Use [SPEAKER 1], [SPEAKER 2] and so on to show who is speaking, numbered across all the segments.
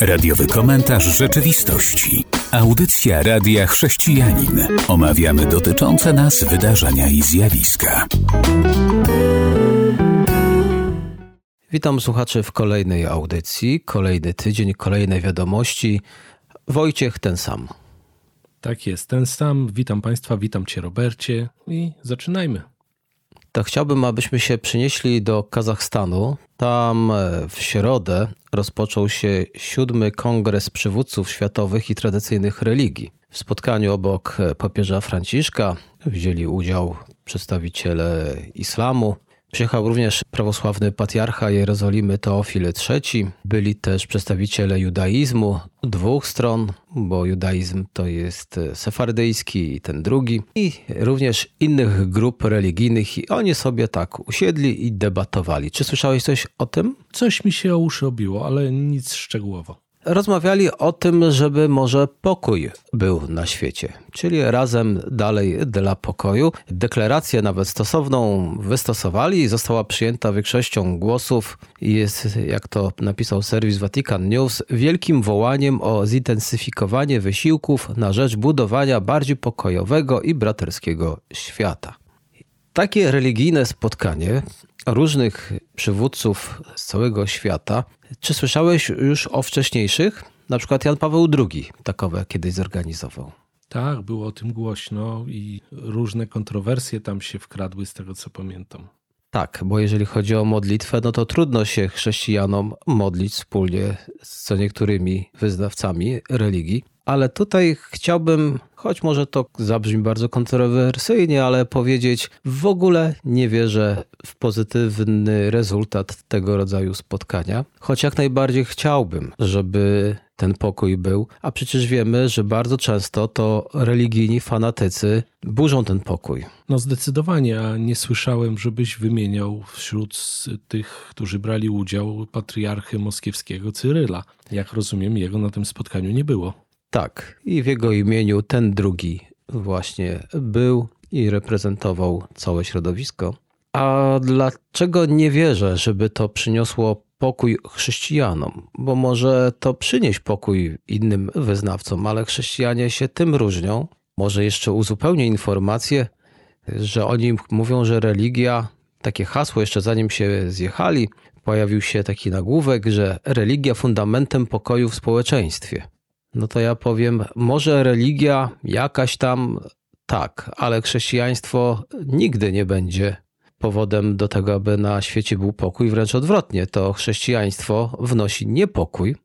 [SPEAKER 1] Radiowy komentarz rzeczywistości. Audycja Radia Chrześcijanin. Omawiamy dotyczące nas wydarzenia i zjawiska.
[SPEAKER 2] Witam słuchaczy w kolejnej audycji. Kolejny tydzień, kolejne wiadomości. Wojciech ten sam.
[SPEAKER 3] Tak jest, ten sam. Witam Państwa, witam Cię Robercie i zaczynajmy.
[SPEAKER 2] To chciałbym, abyśmy się przenieśli do Kazachstanu. Tam e, w środę rozpoczął się siódmy kongres przywódców światowych i tradycyjnych religii. W spotkaniu obok e, papieża Franciszka wzięli udział przedstawiciele islamu, Przyjechał również prawosławny patriarcha Jerozolimy Teofil III. Byli też przedstawiciele judaizmu dwóch stron, bo judaizm to jest sefardyjski i ten drugi, i również innych grup religijnych i oni sobie tak usiedli i debatowali. Czy słyszałeś coś o tym?
[SPEAKER 3] Coś mi się o uszy obiło, ale nic szczegółowo
[SPEAKER 2] rozmawiali o tym, żeby może pokój był na świecie, czyli razem dalej dla pokoju. Deklarację nawet stosowną wystosowali i została przyjęta większością głosów. Jest, jak to napisał serwis Vatican News, wielkim wołaniem o zintensyfikowanie wysiłków na rzecz budowania bardziej pokojowego i braterskiego świata. Takie religijne spotkanie różnych przywódców z całego świata. Czy słyszałeś już o wcześniejszych? Na przykład Jan Paweł II takowe kiedyś zorganizował.
[SPEAKER 3] Tak, było o tym głośno i różne kontrowersje tam się wkradły, z tego co pamiętam.
[SPEAKER 2] Tak, bo jeżeli chodzi o modlitwę, no to trudno się chrześcijanom modlić wspólnie z co niektórymi wyznawcami religii. Ale tutaj chciałbym, choć może to zabrzmi bardzo kontrowersyjnie, ale powiedzieć, w ogóle nie wierzę w pozytywny rezultat tego rodzaju spotkania. Choć jak najbardziej chciałbym, żeby ten pokój był, a przecież wiemy, że bardzo często to religijni fanatycy burzą ten pokój.
[SPEAKER 3] No zdecydowanie, a nie słyszałem, żebyś wymieniał wśród tych, którzy brali udział patriarchy moskiewskiego Cyryla. Jak rozumiem, jego na tym spotkaniu nie było.
[SPEAKER 2] Tak, i w jego imieniu ten drugi właśnie był i reprezentował całe środowisko. A dlaczego nie wierzę, żeby to przyniosło pokój chrześcijanom? Bo może to przynieść pokój innym wyznawcom, ale chrześcijanie się tym różnią. Może jeszcze uzupełnię informację, że oni mówią, że religia, takie hasło jeszcze zanim się zjechali, pojawił się taki nagłówek, że religia fundamentem pokoju w społeczeństwie. No to ja powiem, może religia jakaś tam tak, ale chrześcijaństwo nigdy nie będzie powodem do tego, aby na świecie był pokój, wręcz odwrotnie, to chrześcijaństwo wnosi niepokój.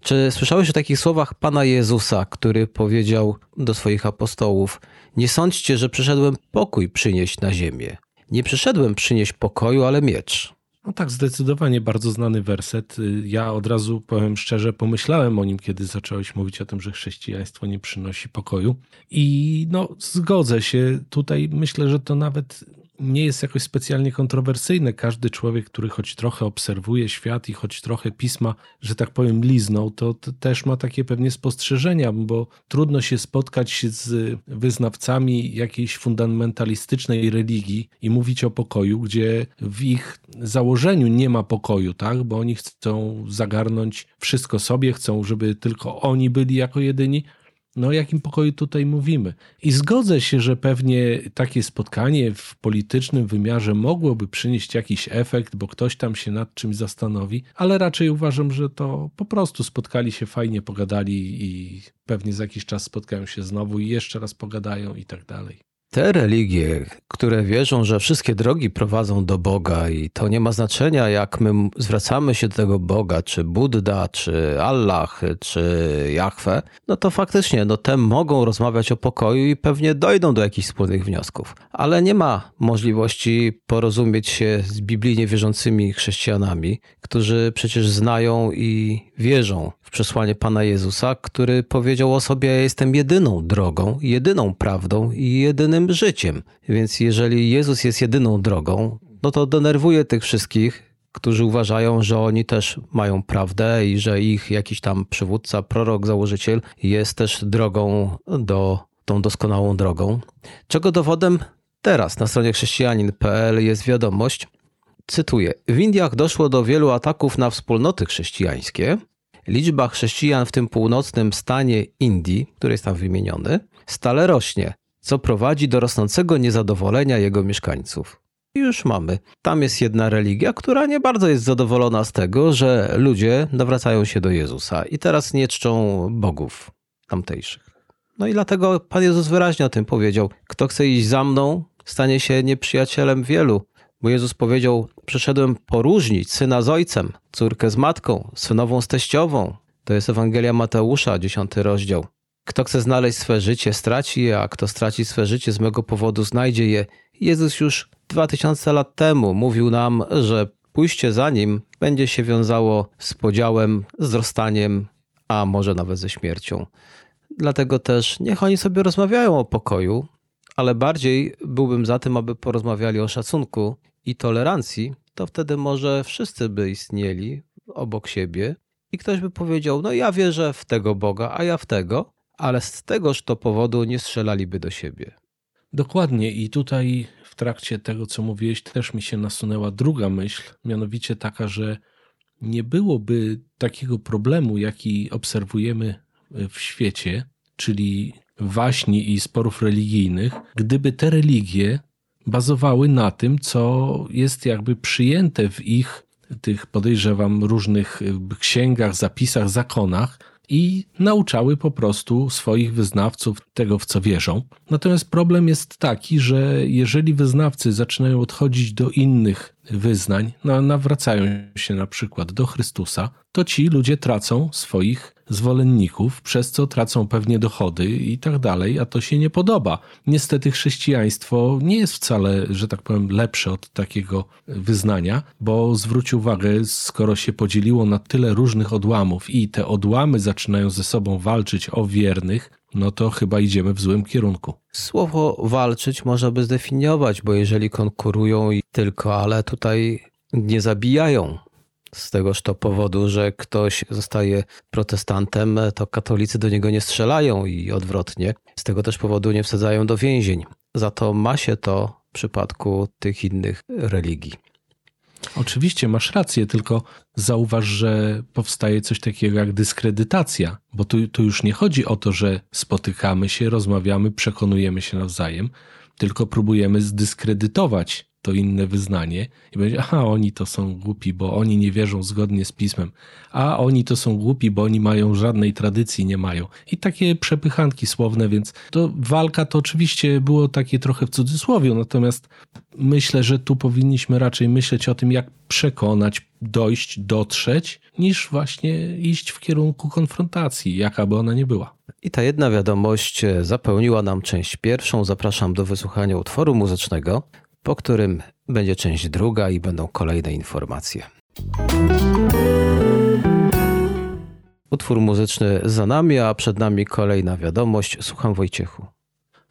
[SPEAKER 2] Czy słyszałeś o takich słowach Pana Jezusa, który powiedział do swoich apostołów: Nie sądźcie, że przyszedłem pokój przynieść na ziemię. Nie przyszedłem przynieść pokoju, ale miecz.
[SPEAKER 3] No tak, zdecydowanie bardzo znany werset. Ja od razu powiem szczerze, pomyślałem o nim, kiedy zacząłeś mówić o tym, że chrześcijaństwo nie przynosi pokoju. I no, zgodzę się. Tutaj myślę, że to nawet nie jest jakoś specjalnie kontrowersyjne. Każdy człowiek, który choć trochę obserwuje świat i choć trochę pisma, że tak powiem, liznął, to, też ma takie pewnie spostrzeżenia, bo trudno się spotkać z wyznawcami jakiejś fundamentalistycznej religii i mówić o pokoju, gdzie w ich założeniu nie ma pokoju, tak? Bo oni chcą zagarnąć wszystko sobie, chcą, żeby tylko oni byli jako jedyni, no, o jakim pokoju tutaj mówimy? I zgodzę się, że pewnie takie spotkanie w politycznym wymiarze mogłoby przynieść jakiś efekt, bo ktoś tam się nad czymś zastanowi, ale raczej uważam, że to po prostu spotkali się, fajnie pogadali i pewnie za jakiś czas spotkają się znowu i jeszcze raz pogadają i tak dalej.
[SPEAKER 2] Te religie, które wierzą, że wszystkie drogi prowadzą do Boga i to nie ma znaczenia, jak my zwracamy się do tego Boga, czy Buddha, czy Allah, czy Jahwe, no to faktycznie, no te mogą rozmawiać o pokoju i pewnie dojdą do jakichś wspólnych wniosków. Ale nie ma możliwości porozumieć się z biblijnie wierzącymi chrześcijanami, którzy przecież znają i wierzą w przesłanie Pana Jezusa, który powiedział o sobie: Ja jestem jedyną drogą, jedyną prawdą i jedynym życiem. Więc jeżeli Jezus jest jedyną drogą, no to denerwuje tych wszystkich, którzy uważają, że oni też mają prawdę i że ich jakiś tam przywódca, prorok, założyciel jest też drogą do tą doskonałą drogą. Czego dowodem teraz na stronie chrześcijanin.pl jest wiadomość, cytuję: W Indiach doszło do wielu ataków na wspólnoty chrześcijańskie. liczba chrześcijan w tym północnym stanie Indii, który jest tam wymieniony, stale rośnie, co prowadzi do rosnącego niezadowolenia jego mieszkańców. Już mamy. Tam jest jedna religia, która nie bardzo jest zadowolona z tego, że ludzie nawracają się do Jezusa i teraz nie czczą bogów tamtejszych. No i dlatego Pan Jezus wyraźnie o tym powiedział: Kto chce iść za mną, stanie się nieprzyjacielem wielu. Bo Jezus powiedział: Przyszedłem poróżnić syna z ojcem, córkę z matką, synową z teściową. To jest Ewangelia Mateusza, dziesiąty rozdział. Kto chce znaleźć swe życie, straci je, a kto straci swe życie z mego powodu, znajdzie je. Jezus już dwa tysiące lat temu mówił nam, że pójście za nim będzie się wiązało z podziałem, z rozstaniem, a może nawet ze śmiercią. Dlatego też niech oni sobie rozmawiają o pokoju, ale bardziej byłbym za tym, aby porozmawiali o szacunku i tolerancji, to wtedy może wszyscy by istnieli obok siebie i ktoś by powiedział: No, ja wierzę w tego Boga, a ja w tego, ale z tegoż to powodu nie strzelaliby do siebie.
[SPEAKER 3] Dokładnie, i tutaj w trakcie tego, co mówiłeś, też mi się nasunęła druga myśl, mianowicie taka, że nie byłoby takiego problemu, jaki obserwujemy w świecie, czyli waśni i sporów religijnych, gdyby te religie bazowały na tym, co jest jakby przyjęte w ich tych podejrzewam różnych księgach, zapisach, zakonach i nauczały po prostu swoich wyznawców tego, w co wierzą. Natomiast problem jest taki, że jeżeli wyznawcy zaczynają odchodzić do innych wyznań, no, nawracają się na przykład do Chrystusa, to ci ludzie tracą swoich zwolenników, przez co tracą pewnie dochody i tak dalej, a to się nie podoba. Niestety chrześcijaństwo nie jest wcale, że tak powiem, lepsze od takiego wyznania, bo zwróć uwagę, skoro się podzieliło na tyle różnych odłamów i te odłamy zaczynają ze sobą walczyć o wiernych, no to chyba idziemy w złym kierunku.
[SPEAKER 2] Słowo walczyć można by zdefiniować, bo jeżeli konkurują i tylko, ale tutaj nie zabijają. Z tegoż to powodu, że ktoś zostaje protestantem, to katolicy do niego nie strzelają i odwrotnie. Z tego też powodu nie wsadzają do więzień. Za to ma się to w przypadku tych innych religii.
[SPEAKER 3] Oczywiście masz rację, tylko zauważ, że powstaje coś takiego jak dyskredytacja, bo tu, tu już nie chodzi o to, że spotykamy się, rozmawiamy, przekonujemy się nawzajem, tylko próbujemy zdyskredytować to inne wyznanie i będzie, aha, oni to są głupi, bo oni nie wierzą zgodnie z pismem, a oni to są głupi, bo oni mają żadnej tradycji, nie mają. I takie przepychanki słowne, więc to walka to oczywiście było takie trochę w cudzysłowie, natomiast myślę, że tu powinniśmy raczej myśleć o tym, jak przekonać, dojść, dotrzeć, niż właśnie iść w kierunku konfrontacji, jaka by ona nie była.
[SPEAKER 2] I ta jedna wiadomość zapełniła nam część pierwszą. Zapraszam do wysłuchania utworu muzycznego po którym będzie część druga i będą kolejne informacje. Utwór muzyczny za nami, a przed nami kolejna wiadomość. Słucham Wojciechu.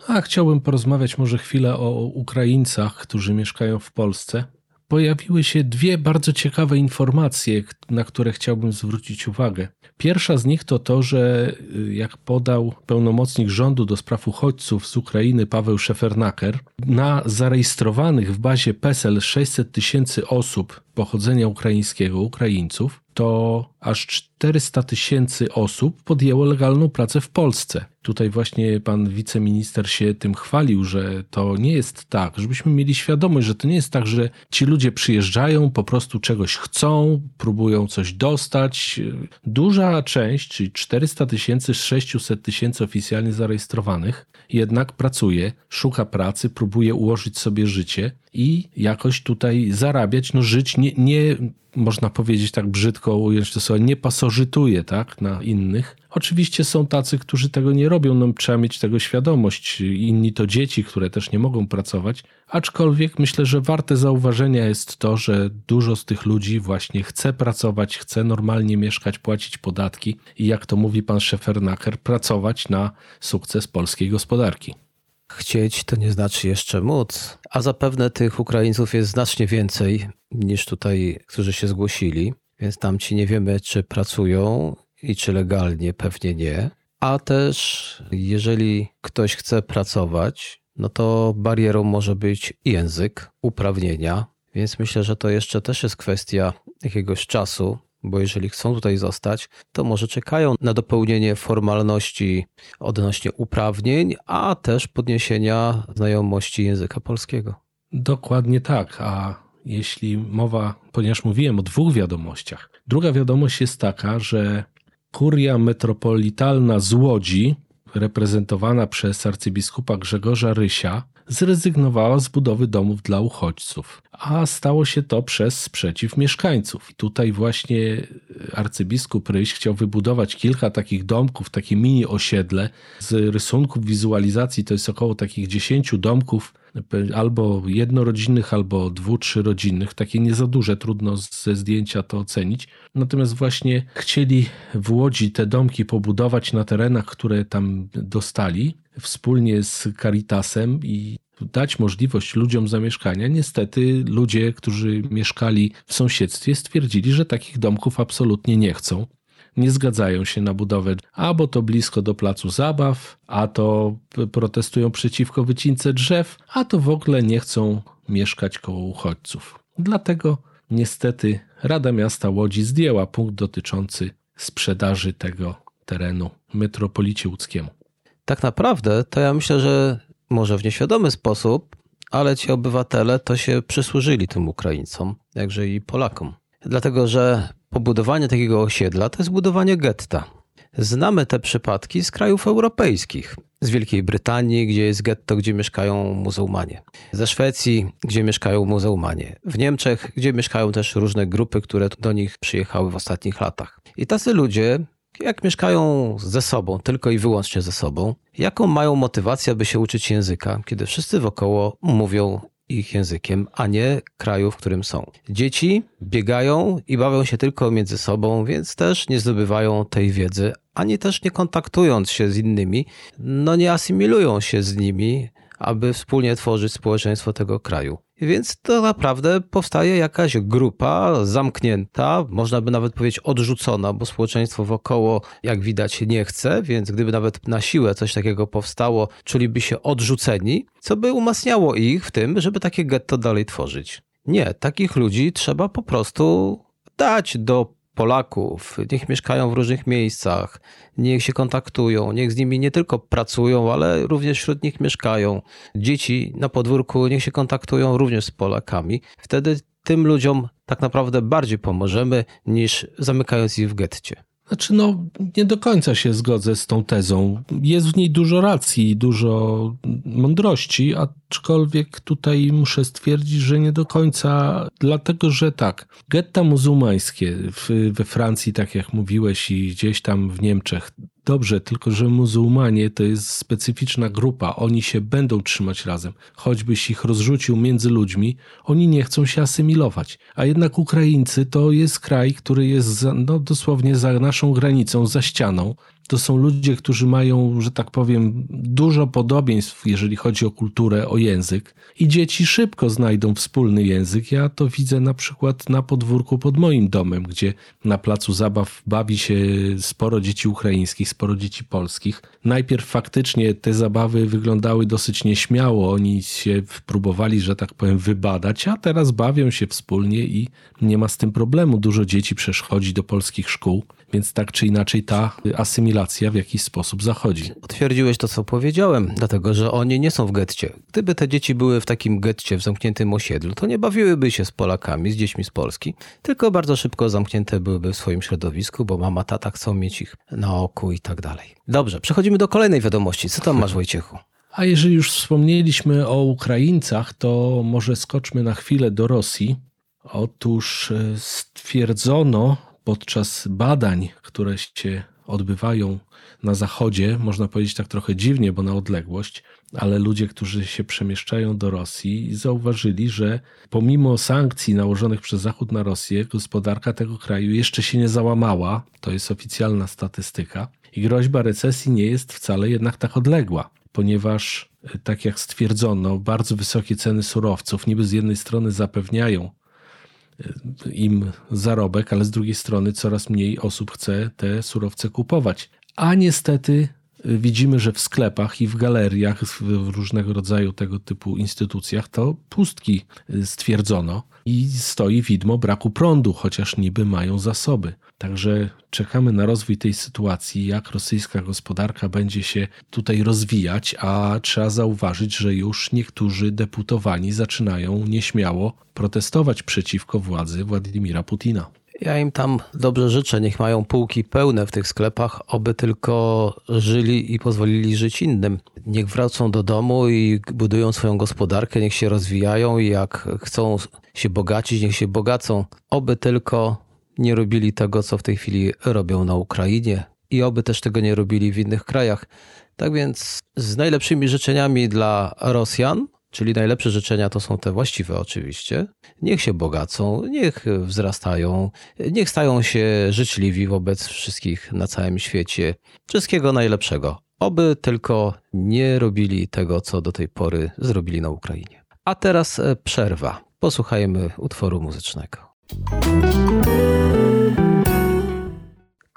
[SPEAKER 3] A chciałbym porozmawiać może chwilę o Ukraińcach, którzy mieszkają w Polsce. Pojawiły się dwie bardzo ciekawe informacje, na które chciałbym zwrócić uwagę. Pierwsza z nich to to, że y, jak podał pełnomocnik rządu do spraw uchodźców z Ukrainy Paweł Szefernaker, na zarejestrowanych w bazie PESEL 600 tysięcy osób pochodzenia ukraińskiego, Ukraińców, to aż 400 tysięcy osób podjęło legalną pracę w Polsce. Tutaj właśnie pan wiceminister się tym chwalił, że to nie jest tak, żebyśmy mieli świadomość, że to nie jest tak, że ci ludzie przyjeżdżają, po prostu czegoś chcą, próbują coś dostać. Duża część, czyli 400 tysięcy z 600 tysięcy oficjalnie zarejestrowanych, jednak pracuje, szuka pracy, próbuje ułożyć sobie życie i jakoś tutaj zarabiać, no żyć nie, nie można powiedzieć tak brzydko ująć to słowo, nie pasożytuje tak, na innych. Oczywiście są tacy, którzy tego nie robią, no trzeba mieć tego świadomość. Inni to dzieci, które też nie mogą pracować, aczkolwiek myślę, że warte zauważenia jest to, że dużo z tych ludzi właśnie chce pracować, chce normalnie mieszkać, płacić podatki i jak to mówi pan Szefernaker, pracować na sukces polskiej gospodarki.
[SPEAKER 2] Chcieć to nie znaczy jeszcze móc, a zapewne tych Ukraińców jest znacznie więcej niż tutaj, którzy się zgłosili, więc tamci nie wiemy, czy pracują i czy legalnie, pewnie nie. A też, jeżeli ktoś chce pracować, no to barierą może być język, uprawnienia, więc myślę, że to jeszcze też jest kwestia jakiegoś czasu, bo jeżeli chcą tutaj zostać, to może czekają na dopełnienie formalności odnośnie uprawnień, a też podniesienia znajomości języka polskiego.
[SPEAKER 3] Dokładnie tak. A jeśli mowa, ponieważ mówiłem o dwóch wiadomościach, druga wiadomość jest taka, że kuria metropolitalna z Łodzi, reprezentowana przez arcybiskupa Grzegorza Rysia, zrezygnowała z budowy domów dla uchodźców, a stało się to przez sprzeciw mieszkańców. I tutaj właśnie arcybiskup Ryś chciał wybudować kilka takich domków, takie mini osiedle. Z rysunków, wizualizacji to jest około takich 10 domków, albo jednorodzinnych, albo dwu, trzyrodzinnych. Takie nie za duże, trudno ze zdjęcia to ocenić. Natomiast właśnie chcieli w Łodzi te domki pobudować na terenach, które tam dostali, wspólnie z Caritasem i dać możliwość ludziom zamieszkania. Niestety ludzie, którzy mieszkali w sąsiedztwie, stwierdzili, że takich domków absolutnie nie chcą. Nie zgadzają się na budowę, albo to blisko do placu zabaw, a to protestują przeciwko wycince drzew, a to w ogóle nie chcą mieszkać koło uchodźców. Dlatego niestety Rada Miasta Łodzi zdjęła punkt dotyczący sprzedaży tego terenu metropolicie łódzkiemu.
[SPEAKER 2] Tak naprawdę to ja myślę, że może w nieświadomy sposób, ale ci obywatele to się przysłużyli tym Ukraińcom, jakże i Polakom. Dlatego, że pobudowanie takiego osiedla to jest budowanie getta. Znamy te przypadki z krajów europejskich. Z Wielkiej Brytanii, gdzie jest getto, gdzie mieszkają muzułmanie. Ze Szwecji, gdzie mieszkają muzułmanie. W Niemczech, gdzie mieszkają też różne grupy, które do nich przyjechały w ostatnich latach. I tacy ludzie jak mieszkają ze sobą, tylko i wyłącznie ze sobą, jaką mają motywację, aby się uczyć języka, kiedy wszyscy wokoło mówią ich językiem, a nie kraju, w którym są. Dzieci biegają i bawią się tylko między sobą, więc też nie zdobywają tej wiedzy, ani też nie kontaktując się z innymi, no nie asymilują się z nimi, aby wspólnie tworzyć społeczeństwo tego kraju. Więc to naprawdę powstaje jakaś grupa zamknięta, można by nawet powiedzieć odrzucona, bo społeczeństwo wokoło, jak widać, nie chce, więc gdyby nawet na siłę coś takiego powstało, czuliby się odrzuceni, co by umacniało ich w tym, żeby takie getto dalej tworzyć. Nie, takich ludzi trzeba po prostu dać do Polaków, niech mieszkają w różnych miejscach, niech się kontaktują, niech z nimi nie tylko pracują, ale również wśród nich mieszkają. Dzieci na podwórku niech się kontaktują również z Polakami. Wtedy tym ludziom tak naprawdę bardziej pomożemy niż zamykając ich w getcie.
[SPEAKER 3] Znaczy, no, nie do końca się zgodzę z tą tezą. Jest w niej dużo racji, dużo mądrości, aczkolwiek tutaj muszę stwierdzić, że nie do końca, dlatego że tak, getta muzułmańskie w, we Francji, tak jak mówiłeś, i gdzieś tam w Niemczech, Dobrze, tylko że muzułmanie to jest specyficzna grupa, oni się będą trzymać razem. Choćbyś ich rozrzucił między ludźmi, oni nie chcą się asymilować. A jednak Ukraińcy to jest kraj, który jest za, no, dosłownie za naszą granicą, za ścianą. To są ludzie, którzy mają, że tak powiem, dużo podobieństw, jeżeli chodzi o kulturę, o język. I dzieci szybko znajdą wspólny język. Ja to widzę na przykład na podwórku pod moim domem, gdzie na placu zabaw bawi się sporo dzieci ukraińskich, sporo dzieci polskich. Najpierw faktycznie te zabawy wyglądały dosyć nieśmiało. Oni się próbowali, że tak powiem, wybadać, a teraz bawią się wspólnie i nie ma z tym problemu. Dużo dzieci przeszkodzi do polskich szkół. Więc tak czy inaczej ta asymilacja w jakiś sposób zachodzi.
[SPEAKER 2] Potwierdziłeś to, co powiedziałem, dlatego że oni nie są w getcie. Gdyby te dzieci były w takim getcie, w zamkniętym osiedlu, to nie bawiłyby się z Polakami, z dziećmi z Polski, tylko bardzo szybko zamknięte byłyby w swoim środowisku, bo mama, tata chcą mieć ich na oku i tak dalej. Dobrze, przechodzimy do kolejnej wiadomości. Co tam masz, Wojciechu?
[SPEAKER 3] A jeżeli już wspomnieliśmy o Ukraińcach, to może skoczmy na chwilę do Rosji. Otóż e, stwierdzono podczas badań, które się odbywają na zachodzie, można powiedzieć tak trochę dziwnie, bo na odległość, ale ludzie, którzy się przemieszczają do Rosji, zauważyli, że pomimo sankcji nałożonych przez Zachód na Rosję, gospodarka tego kraju jeszcze się nie załamała. To jest oficjalna statystyka. I groźba recesji nie jest wcale jednak tak odległa, ponieważ, tak jak stwierdzono, bardzo wysokie ceny surowców niby z jednej strony zapewniają im zarobek, ale z drugiej strony coraz mniej osób chce te surowce kupować. A niestety widzimy, że w sklepach i w galeriach, w różnego rodzaju tego typu instytucjach, to pustki stwierdzono i stoi widmo braku prądu, chociaż niby mają zasoby. Także czekamy na rozwój tej sytuacji, jak rosyjska gospodarka będzie się tutaj rozwijać, a trzeba zauważyć, że już niektórzy deputowani zaczynają nieśmiało protestować przeciwko władzy Władimira Putina.
[SPEAKER 2] Ja im tam dobrze życzę, niech mają półki pełne w tych sklepach, oby tylko żyli i pozwolili żyć innym. Niech wracą do domu i budują swoją gospodarkę, niech się rozwijają i jak chcą się bogacić, niech się bogacą. Oby tylko nie robili tego, co w tej chwili robią na Ukrainie i oby też tego nie robili w innych krajach. Tak więc z najlepszymi życzeniami dla Rosjan, czyli najlepsze życzenia to są te właściwe oczywiście. Niech się bogacą, niech wzrastają, niech stają się życzliwi wobec wszystkich na całym świecie. Wszystkiego najlepszego. Oby tylko nie robili tego, co do tej pory zrobili na Ukrainie. A teraz e, przerwa. Posłuchajmy utworu muzycznego.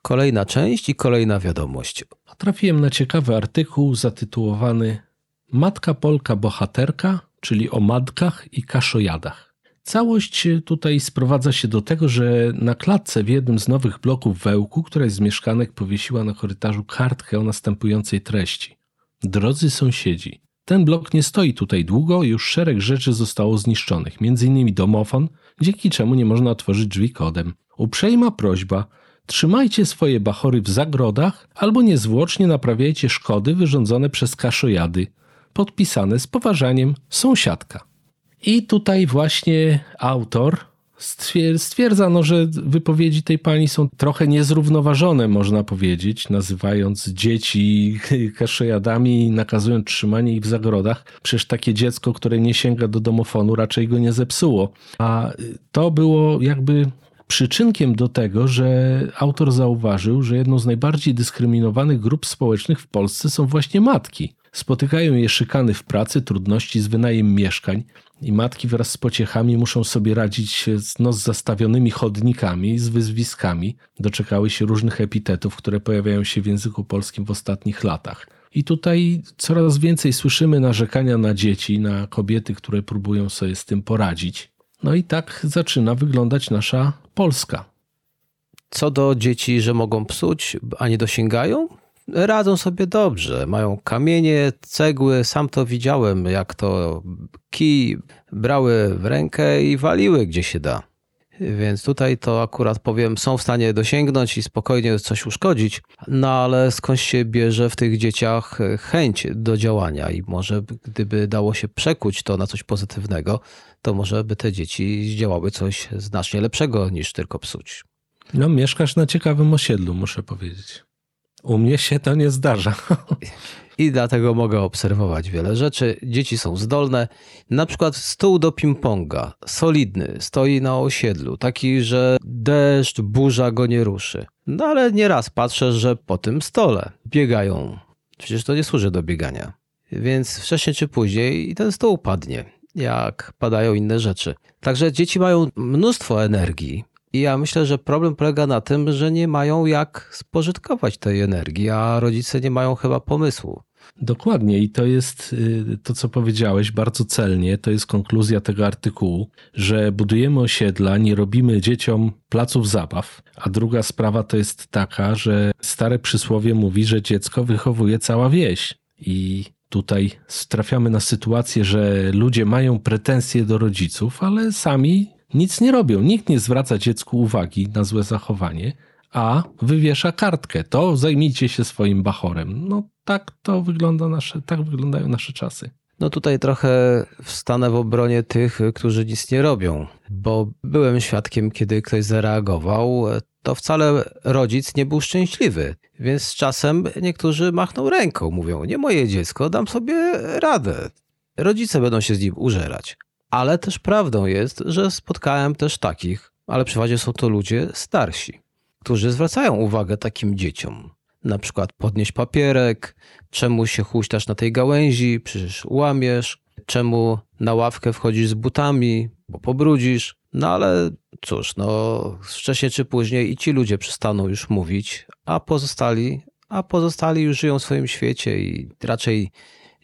[SPEAKER 2] Kolejna część i kolejna wiadomość.
[SPEAKER 3] Trafiłem na ciekawy artykuł zatytułowany Matka Polka Bohaterka, czyli o matkach i kaszojadach. Całość tutaj sprowadza się do tego, że na klatce w jednym z nowych bloków Wełku, któraś z mieszkanek powiesiła na korytarzu kartkę o następującej treści. Drodzy sąsiedzi, ten blok nie stoi tutaj długo, już szereg rzeczy zostało zniszczonych, m.in. domofon, dzięki czemu nie można otworzyć drzwi kodem. Uprzejma prośba, trzymajcie swoje bachory w zagrodach albo niezwłocznie naprawiajcie szkody wyrządzone przez kaszojady. Podpisane z poważaniem sąsiadka. I tutaj właśnie autor stwierdza, no, że wypowiedzi tej pani są trochę niezrównoważone, można powiedzieć, nazywając dzieci kaszojadami i nakazując trzymanie ich w zagrodach. Przecież takie dziecko, które nie sięga do domofonu, raczej go nie zepsuło. A to było jakby przyczynkiem do tego, że autor zauważył, że jedną z najbardziej dyskryminowanych grup społecznych w Polsce są właśnie matki. Spotykają je szykany w pracy, trudności z wynajem mieszkań i matki wraz z pociechami muszą sobie radzić no, z zastawionymi chodnikami, z wyzwiskami. Doczekały się różnych epitetów, które pojawiają się w języku polskim w ostatnich latach. I tutaj coraz więcej słyszymy narzekania na dzieci, na kobiety, które próbują sobie z tym poradzić. No i tak zaczyna wyglądać nasza Polska.
[SPEAKER 2] Co do dzieci, że mogą psuć, a nie dosięgają, radzą sobie dobrze. Mają kamienie, cegły, sam to widziałem, jak to kij brały w rękę i waliły gdzie się da. Więc tutaj to akurat powiem, są w stanie dosięgnąć i spokojnie coś uszkodzić, no ale skąd się bierze w tych dzieciach chęć do działania i może gdyby dało się przekuć to na coś pozytywnego, to może by te dzieci zdziałały coś znacznie lepszego niż tylko psuć.
[SPEAKER 3] No, mieszkasz na ciekawym osiedlu, muszę powiedzieć. U mnie się to nie zdarza.
[SPEAKER 2] I dlatego mogę obserwować wiele rzeczy. Dzieci są zdolne. Na przykład stół do ping-ponga, solidny, stoi na osiedlu, taki, że deszcz, burza go nie ruszy. No ale nieraz patrzę, że po tym stole biegają. Przecież to nie służy do biegania. Więc wcześniej czy później ten stół padnie, jak padają inne rzeczy. Także dzieci mają mnóstwo energii, i ja myślę, że problem polega na tym, że nie mają jak spożytkować tej energii, a rodzice nie mają chyba pomysłu.
[SPEAKER 3] Dokładnie, i to jest y, to, co powiedziałeś bardzo celnie. To jest konkluzja tego artykułu, że budujemy osiedla, nie robimy dzieciom placów zabaw. A druga sprawa to jest taka, że stare przysłowie mówi, że dziecko wychowuje cała wieś. I tutaj trafiamy na sytuację, że ludzie mają pretensje do rodziców, ale sami nic nie robią. Nikt nie zwraca dziecku uwagi na złe zachowanie, a wywiesza kartkę. To zajmijcie się swoim bachorem. No tak to wygląda nasze, tak wyglądają nasze czasy.
[SPEAKER 2] No tutaj trochę wstanę w obronie tych, którzy nic nie robią, bo byłem świadkiem, kiedy ktoś zareagował, to wcale rodzic nie był szczęśliwy. Więc z czasem niektórzy machną ręką, mówią: Nie moje dziecko, dam sobie radę. Rodzice będą się z nim użerać. Ale też prawdą jest, że spotkałem też takich, ale przeważnie są to ludzie starsi, którzy zwracają uwagę takim dzieciom. Na przykład podnieść papierek, czemu się huśtasz na tej gałęzi, przecież łamiesz, czemu na ławkę wchodzisz z butami, bo pobrudzisz. No ale cóż, no wcześniej czy później i ci ludzie przestaną już mówić, a pozostali a pozostali już żyją w swoim świecie i raczej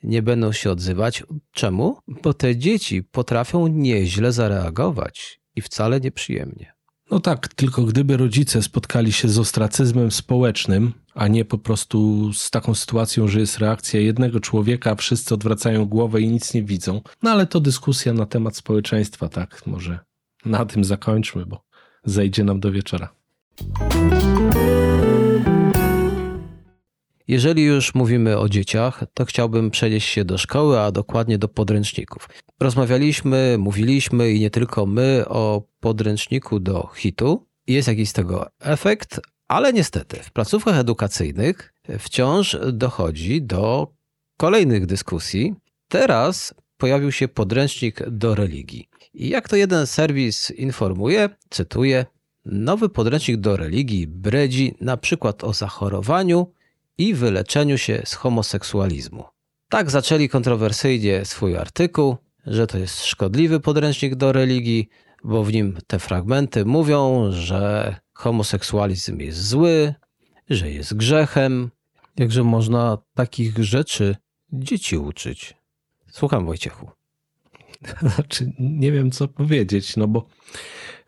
[SPEAKER 2] nie będą się odzywać. Czemu? Bo te dzieci potrafią nieźle zareagować i wcale nieprzyjemnie.
[SPEAKER 3] No tak, tylko gdyby rodzice spotkali się z ostracyzmem społecznym, a nie po prostu z taką sytuacją, że jest reakcja jednego człowieka, wszyscy odwracają głowę i nic nie widzą. No ale to dyskusja na temat społeczeństwa, tak? Może na tym zakończmy, bo zejdzie nam do wieczora.
[SPEAKER 2] Jeżeli już mówimy o dzieciach, to chciałbym przenieść się do szkoły, a dokładnie do podręczników. Rozmawialiśmy, mówiliśmy i nie tylko my o podręczniku do hitu. Jest jakiś z tego efekt, ale niestety w placówkach edukacyjnych wciąż dochodzi do kolejnych dyskusji. Teraz pojawił się podręcznik do religii. I jak to jeden serwis informuje, cytuję, nowy podręcznik do religii bredzi na przykład o zachorowaniu i wyleczeniu się z homoseksualizmu. Tak zaczęli kontrowersyjnie swój artykuł, że to jest szkodliwy podręcznik do religii, bo w nim te fragmenty mówią, że homoseksualizm jest zły, że jest grzechem. Jakże można takich rzeczy dzieci uczyć? Słucham, Wojciechu.
[SPEAKER 3] Znaczy, nie wiem, co powiedzieć, no bo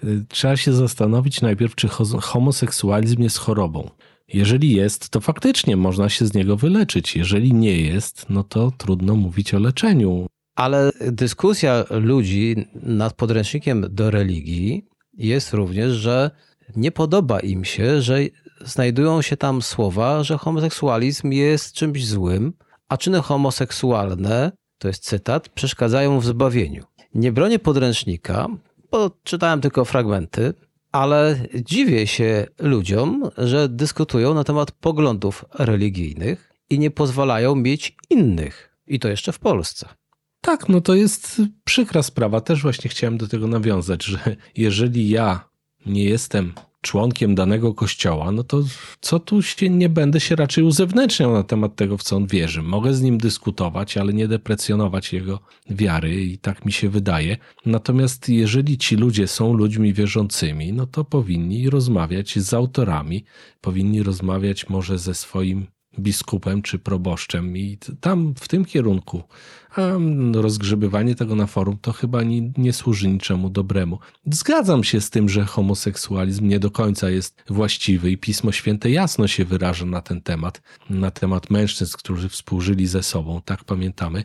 [SPEAKER 3] y, trzeba się zastanowić najpierw, czy homoseksualizm jest chorobą. Jeżeli jest, to faktycznie można się z niego wyleczyć. Jeżeli nie jest, no to trudno mówić o leczeniu.
[SPEAKER 2] Ale dyskusja ludzi nad podręcznikiem do religii jest również, że nie podoba im się, że znajdują się tam słowa, że homoseksualizm jest czymś złym, a czyny homoseksualne, to jest cytat, przeszkadzają w zbawieniu. Nie bronię podręcznika, bo czytałem tylko fragmenty, ale dziwię się ludziom, że dyskutują na temat poglądów religijnych i nie pozwalają mieć innych. I to jeszcze w Polsce.
[SPEAKER 3] Tak, no to jest przykra sprawa. Też właśnie chciałem do tego nawiązać, że jeżeli ja nie jestem członkiem danego kościoła, no to co tu się nie będę się raczej uzewnętrzniał na temat tego, w co on wierzy. Mogę z nim dyskutować, ale nie deprecjonować jego wiary i tak mi się wydaje. Natomiast jeżeli ci ludzie są ludźmi wierzącymi, no to powinni rozmawiać z autorami, powinni rozmawiać może ze swoim biskupem czy proboszczem i tam w tym kierunku. A rozgrzebywanie tego na forum to chyba nie, nie, służy niczemu dobremu. Zgadzam się z tym, że homoseksualizm nie do końca jest właściwy i Pismo Święte jasno się wyraża na ten temat, na temat mężczyzn, którzy współżyli ze sobą, tak pamiętamy.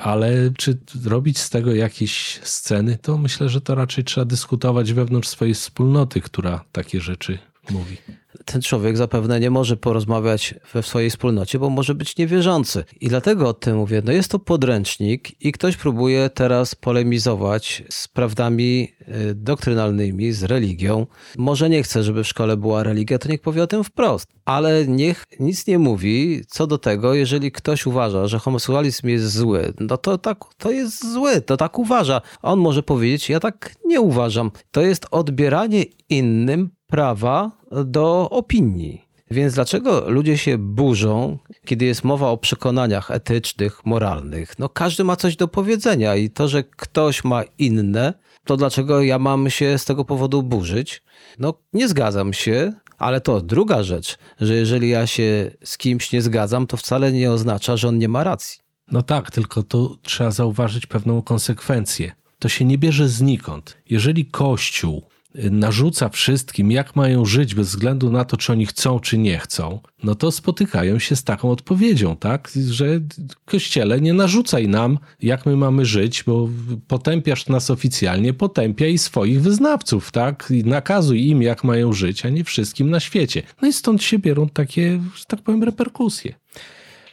[SPEAKER 3] Ale czy robić z tego jakieś sceny, to myślę, że to raczej trzeba dyskutować wewnątrz swojej wspólnoty, która takie rzeczy mówi
[SPEAKER 2] ten człowiek zapewne nie może porozmawiać we swojej wspólnocie, bo może być niewierzący. I dlatego o tym mówię. No jest to podręcznik i ktoś próbuje teraz polemizować z prawdami y, doktrynalnymi, z religią. Może nie chce, żeby w szkole była religia, to niech powie o tym wprost. Ale niech nic nie mówi co do tego, jeżeli ktoś uważa, że homoseksualizm jest zły, no to tak, to jest zły, to tak uważa. On może powiedzieć, ja tak nie uważam. To jest odbieranie innym prawa do opinii. Więc dlaczego ludzie się burzą, kiedy jest mowa o przekonaniach etycznych, moralnych? No każdy ma coś do powiedzenia i to, że ktoś ma inne, to dlaczego ja mam się z tego powodu burzyć? No nie zgadzam się, ale to druga rzecz, że jeżeli ja się z kimś nie zgadzam, to wcale nie oznacza, że on nie ma racji.
[SPEAKER 3] No tak, tylko tu trzeba zauważyć pewną konsekwencję. To się nie bierze znikąd. Jeżeli Kościół narzuca wszystkim, jak mają żyć bez względu na to, czy oni chcą, czy nie chcą, no to spotykają się z taką odpowiedzią, tak? Że kościele nie narzucaj nam, jak my mamy żyć, bo potępiasz nas oficjalnie, potępiaj swoich wyznawców, tak? I nakazuj im, jak mają żyć, a nie wszystkim na świecie. No i stąd się biorą takie, że tak powiem, reperkusje.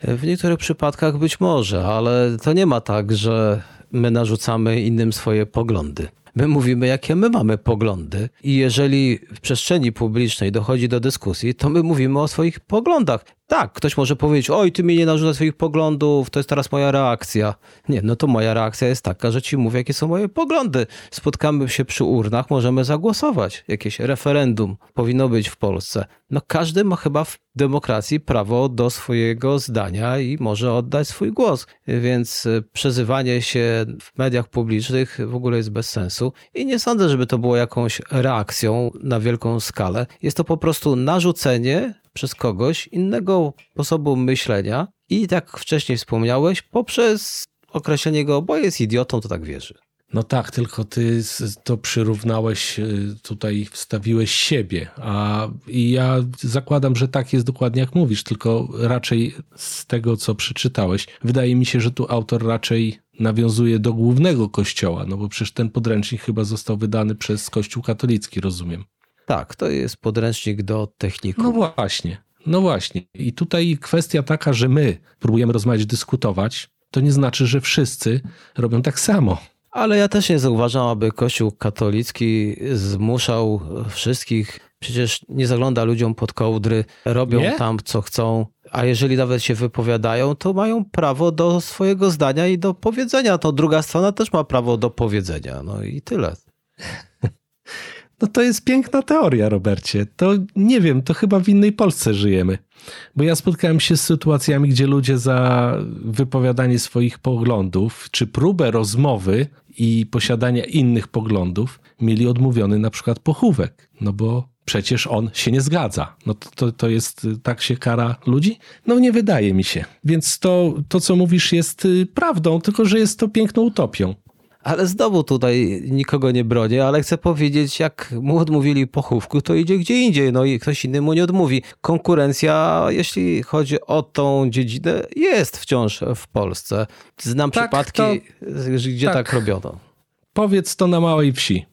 [SPEAKER 2] W niektórych przypadkach być może, ale to nie ma tak, że my narzucamy innym swoje poglądy. My mówimy, jakie my mamy poglądy, i jeżeli w przestrzeni publicznej dochodzi do dyskusji, to my mówimy o swoich poglądach. Tak, ktoś może powiedzieć: Oj, ty mi nie narzucasz swoich poglądów, to jest teraz moja reakcja. Nie, no to moja reakcja jest taka, że ci mówię, jakie są moje poglądy. Spotkamy się przy urnach, możemy zagłosować. Jakieś referendum powinno być w Polsce. No każdy ma chyba w demokracji prawo do swojego zdania i może oddać swój głos. Więc e, przezywanie się w mediach publicznych w ogóle jest bez sensu i nie sądzę, żeby to było jakąś reakcją na wielką skalę. Jest to po prostu narzucenie przez kogoś innego sposobu myślenia i tak wcześniej wspomniałeś, poprzez określenie go, bo jest idiotą, to tak wierzy.
[SPEAKER 3] No tak, tylko ty to przyrównałeś, y, tutaj wstawiłeś siebie, a i ja zakładam, że tak jest dokładnie jak mówisz, tylko raczej z tego, co przeczytałeś, wydaje mi się, że tu autor raczej nawiązuje do głównego kościoła, no bo przecież ten podręcznik chyba został wydany przez Kościół katolicki, rozumiem.
[SPEAKER 2] Tak, to jest podręcznik do techników.
[SPEAKER 3] No właśnie, no właśnie. I tutaj kwestia taka, że my próbujemy rozmawiać, dyskutować, to nie znaczy, że wszyscy robią tak samo.
[SPEAKER 2] Ale ja też nie zauważam, aby Kościół katolicki zmuszał wszystkich. Przecież nie zagląda ludziom pod kołdry, robią nie? tam co chcą. A jeżeli nawet się wypowiadają, to mają prawo do swojego zdania i do powiedzenia. To druga strona też ma prawo do powiedzenia. No i tyle.
[SPEAKER 3] No to jest piękna teoria, Robercie. To nie wiem, to chyba w innej Polsce żyjemy. Bo ja spotkałem się z sytuacjami, gdzie ludzie za wypowiadanie swoich poglądów, czy próbę rozmowy i posiadania innych poglądów, mieli odmówiony na przykład pochówek. No bo przecież on się nie zgadza. No to, to, to jest, tak się kara ludzi? No nie wydaje mi się. Więc to, to, co mówisz jest y, prawdą, tylko że jest to piękną utopią.
[SPEAKER 2] Ale znowu tutaj nikogo nie bronię, ale chcę powiedzieć, jak mu odmówili pochówku, to idzie gdzie indziej, no i ktoś inny mu nie odmówi. Konkurencja, jeśli chodzi o tą dziedzinę, jest wciąż w Polsce. Znam tak, przypadki, to, gdzie tak. tak robiono.
[SPEAKER 3] Powiedz to na małej wsi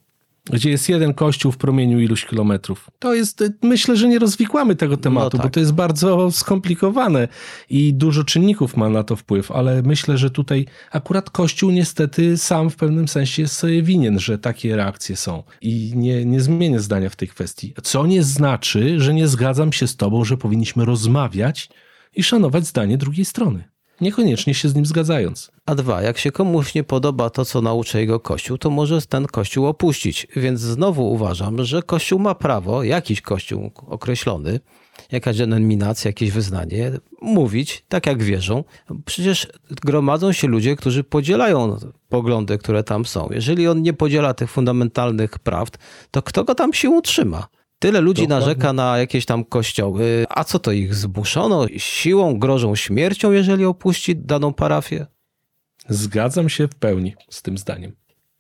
[SPEAKER 3] gdzie jest jeden kościół w promieniu iluś kilometrów. To jest, myślę, że nie rozwikłamy tego tematu, no tak. bo to jest bardzo skomplikowane i dużo czynników ma na to wpływ, ale myślę, że tutaj akurat kościół niestety sam w pewnym sensie jest sobie winien, że takie reakcje są i nie, nie zmienię zdania w tej kwestii. Co nie znaczy, że nie zgadzam się z tobą, że powinniśmy rozmawiać i szanować zdanie drugiej strony niekoniecznie się z nim zgadzając.
[SPEAKER 2] A dwa, jak się komuś nie podoba to, co nauczy jego kościół, to może ten kościół opuścić. Więc znowu uważam, że kościół ma prawo, jakiś kościół określony, jakaś denominacja, jakieś wyznanie, mówić tak, jak wierzą. Przecież gromadzą się ludzie, którzy podzielają poglądy, które tam są. Jeżeli on nie podziela tych fundamentalnych prawd, to kto go tam się utrzyma? Tyle ludzi Dokładnie. narzeka na jakieś tam kościoły. A co to ich zmuszono? Siłą grożą śmiercią, jeżeli opuści daną parafię?
[SPEAKER 3] Zgadzam się w pełni z tym zdaniem.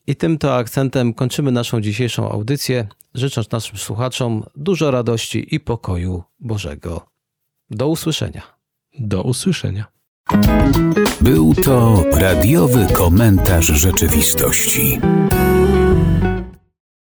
[SPEAKER 2] I tym to akcentem kończymy naszą dzisiejszą audycję, życząc naszym słuchaczom dużo radości i pokoju Bożego. Do usłyszenia.
[SPEAKER 3] Do usłyszenia.
[SPEAKER 1] Był to radiowy komentarz rzeczywistości.